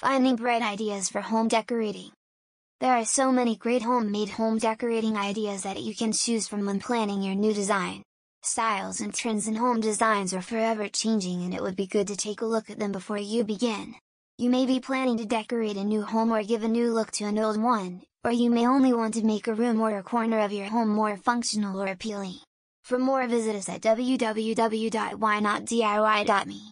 Finding bright ideas for home decorating. There are so many great homemade home decorating ideas that you can choose from when planning your new design. Styles and trends in home designs are forever changing and it would be good to take a look at them before you begin. You may be planning to decorate a new home or give a new look to an old one, or you may only want to make a room or a corner of your home more functional or appealing. For more visit us at www.whynotdiy.me.